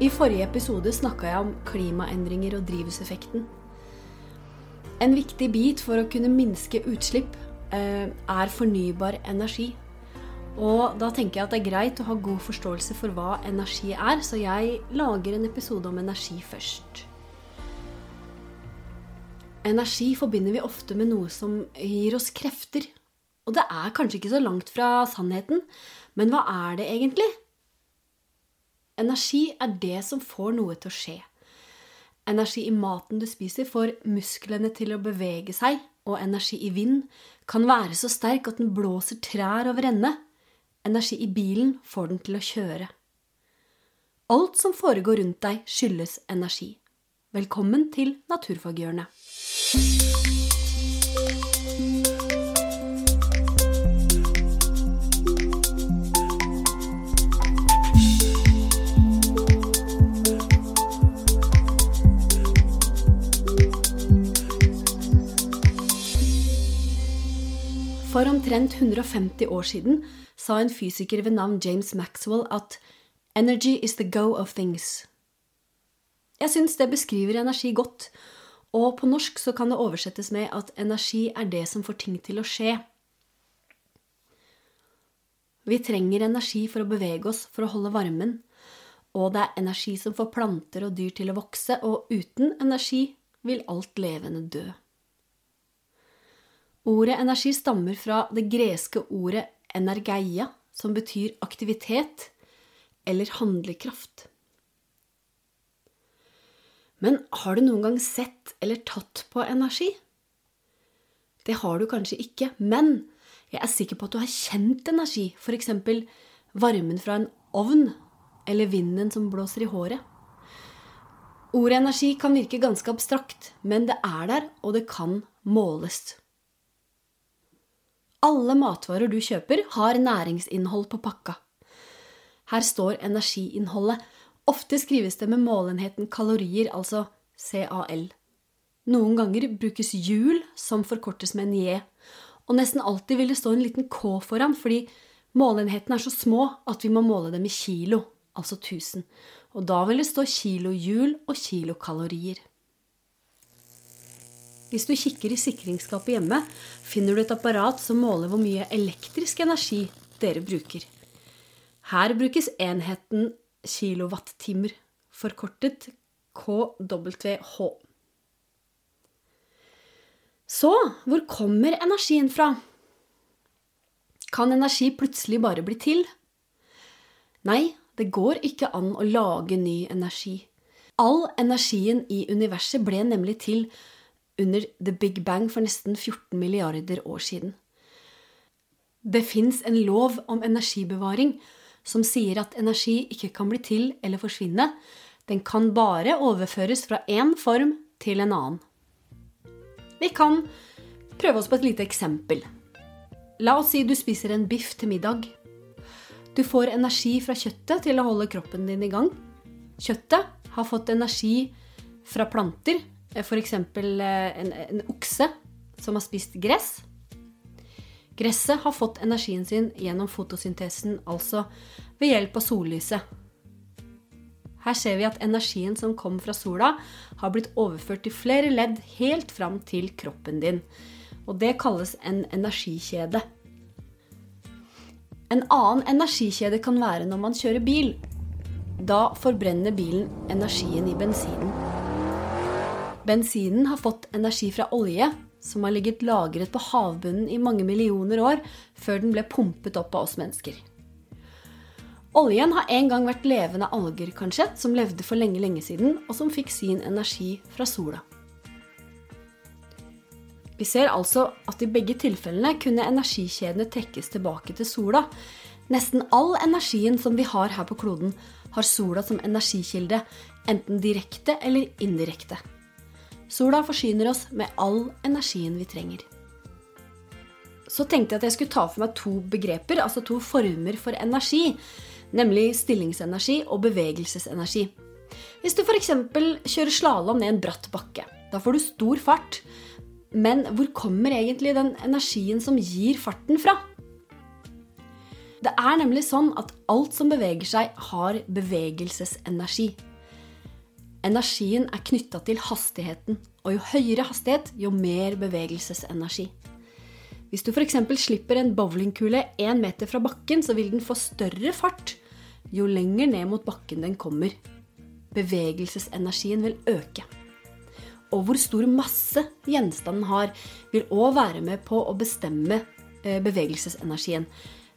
I forrige episode snakka jeg om klimaendringer og drivhuseffekten. En viktig bit for å kunne minske utslipp eh, er fornybar energi. Og da tenker jeg at det er greit å ha god forståelse for hva energi er, så jeg lager en episode om energi først. Energi forbinder vi ofte med noe som gir oss krefter. Og det er kanskje ikke så langt fra sannheten, men hva er det egentlig? Energi er det som får noe til å skje. Energi i maten du spiser, får musklene til å bevege seg, og energi i vind kan være så sterk at den blåser trær over ende. Energi i bilen får den til å kjøre. Alt som foregår rundt deg, skyldes energi. Velkommen til Naturfaghjørnet. Omtrent 150 år siden sa en fysiker ved navn James Maxwell at 'energy is the go of things'. Jeg syns det beskriver energi godt, og på norsk så kan det oversettes med at energi er det som får ting til å skje. Vi trenger energi for å bevege oss, for å holde varmen, og det er energi som får planter og dyr til å vokse, og uten energi vil alt levende dø. Ordet energi stammer fra det greske ordet energeia, som betyr aktivitet eller handlekraft. Men har du noen gang sett eller tatt på energi? Det har du kanskje ikke, men jeg er sikker på at du har kjent energi, f.eks. varmen fra en ovn eller vinden som blåser i håret. Ordet energi kan virke ganske abstrakt, men det er der, og det kan måles. Alle matvarer du kjøper, har næringsinnhold på pakka. Her står energiinnholdet. Ofte skrives det med målenheten kalorier, altså CAL. Noen ganger brukes hjul, som forkortes med en J. Og nesten alltid vil det stå en liten K foran, fordi målenhetene er så små at vi må måle dem i kilo, altså 1000. Og da vil det stå kilohjul og kilokalorier. Hvis du kikker i sikringsskapet hjemme, finner du et apparat som måler hvor mye elektrisk energi dere bruker. Her brukes enheten kilowattimer, forkortet KWH. Så hvor kommer energien fra? Kan energi plutselig bare bli til? Nei, det går ikke an å lage ny energi. All energien i universet ble nemlig til under the big bang for nesten 14 milliarder år siden. Det fins en lov om energibevaring som sier at energi ikke kan bli til eller forsvinne. Den kan bare overføres fra én form til en annen. Vi kan prøve oss på et lite eksempel. La oss si du spiser en biff til middag. Du får energi fra kjøttet til å holde kroppen din i gang. Kjøttet har fått energi fra planter F.eks. En, en okse som har spist gress. Gresset har fått energien sin gjennom fotosyntesen, altså ved hjelp av sollyset. Her ser vi at energien som kom fra sola, har blitt overført til flere ledd helt fram til kroppen din. Og det kalles en energikjede. En annen energikjede kan være når man kjører bil. Da forbrenner bilen energien i bensinen. Bensinen har fått energi fra olje, som har ligget lagret på havbunnen i mange millioner år før den ble pumpet opp av oss mennesker. Oljen har en gang vært levende alger, kanskje, som levde for lenge, lenge siden, og som fikk sin energi fra sola. Vi ser altså at i begge tilfellene kunne energikjedene trekkes tilbake til sola. Nesten all energien som vi har her på kloden, har sola som energikilde, enten direkte eller indirekte. Sola forsyner oss med all energien vi trenger. Så tenkte jeg at jeg skulle ta for meg to begreper, altså to former for energi. Nemlig stillingsenergi og bevegelsesenergi. Hvis du f.eks. kjører slalåm ned en bratt bakke, da får du stor fart. Men hvor kommer egentlig den energien som gir farten fra? Det er nemlig sånn at alt som beveger seg, har bevegelsesenergi. Energien er knytta til hastigheten, og jo høyere hastighet, jo mer bevegelsesenergi. Hvis du f.eks. slipper en bowlingkule én meter fra bakken, så vil den få større fart jo lenger ned mot bakken den kommer. Bevegelsesenergien vil øke. Og hvor stor masse gjenstanden har, vil òg være med på å bestemme eh, bevegelsesenergien.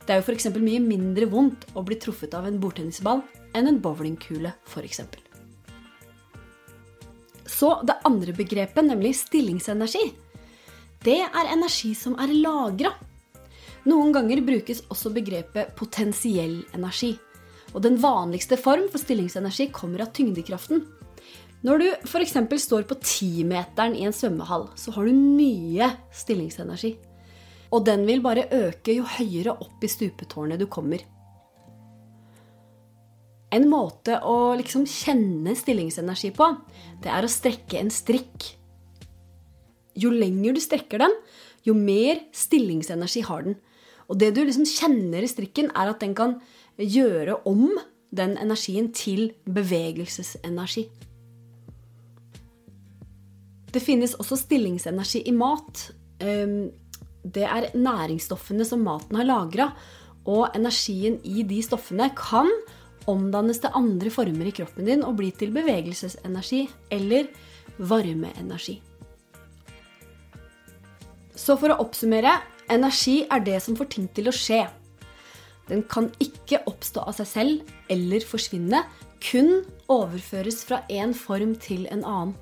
Det er jo f.eks. mye mindre vondt å bli truffet av en bordtennisball enn en bowlingkule, f.eks. Så det andre begrepet, nemlig stillingsenergi. Det er energi som er lagra. Noen ganger brukes også begrepet potensiell energi. Og den vanligste form for stillingsenergi kommer av tyngdekraften. Når du f.eks. står på timeteren i en svømmehall, så har du mye stillingsenergi. Og den vil bare øke jo høyere opp i stupetårnet du kommer. En måte å liksom kjenne stillingsenergi på, det er å strekke en strikk. Jo lenger du strekker den, jo mer stillingsenergi har den. Og det du liksom kjenner i strikken, er at den kan gjøre om den energien til bevegelsesenergi. Det finnes også stillingsenergi i mat. Ehm, det er næringsstoffene som maten har lagra. Og energien i de stoffene kan omdannes til andre former i kroppen din og blir til bevegelsesenergi eller varmeenergi. Så for å oppsummere energi er det som får ting til å skje. Den kan ikke oppstå av seg selv eller forsvinne, kun overføres fra en form til en annen.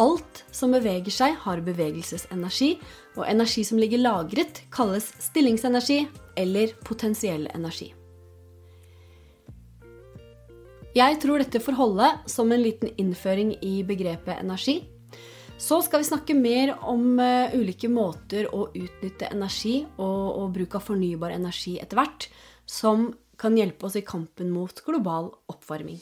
Alt som beveger seg, har bevegelsesenergi, og energi som ligger lagret, kalles stillingsenergi eller potensiell energi. Jeg tror dette får holde som en liten innføring i begrepet energi. Så skal vi snakke mer om uh, ulike måter å utnytte energi og, og bruk av fornybar energi etter hvert, som kan hjelpe oss i kampen mot global oppvarming.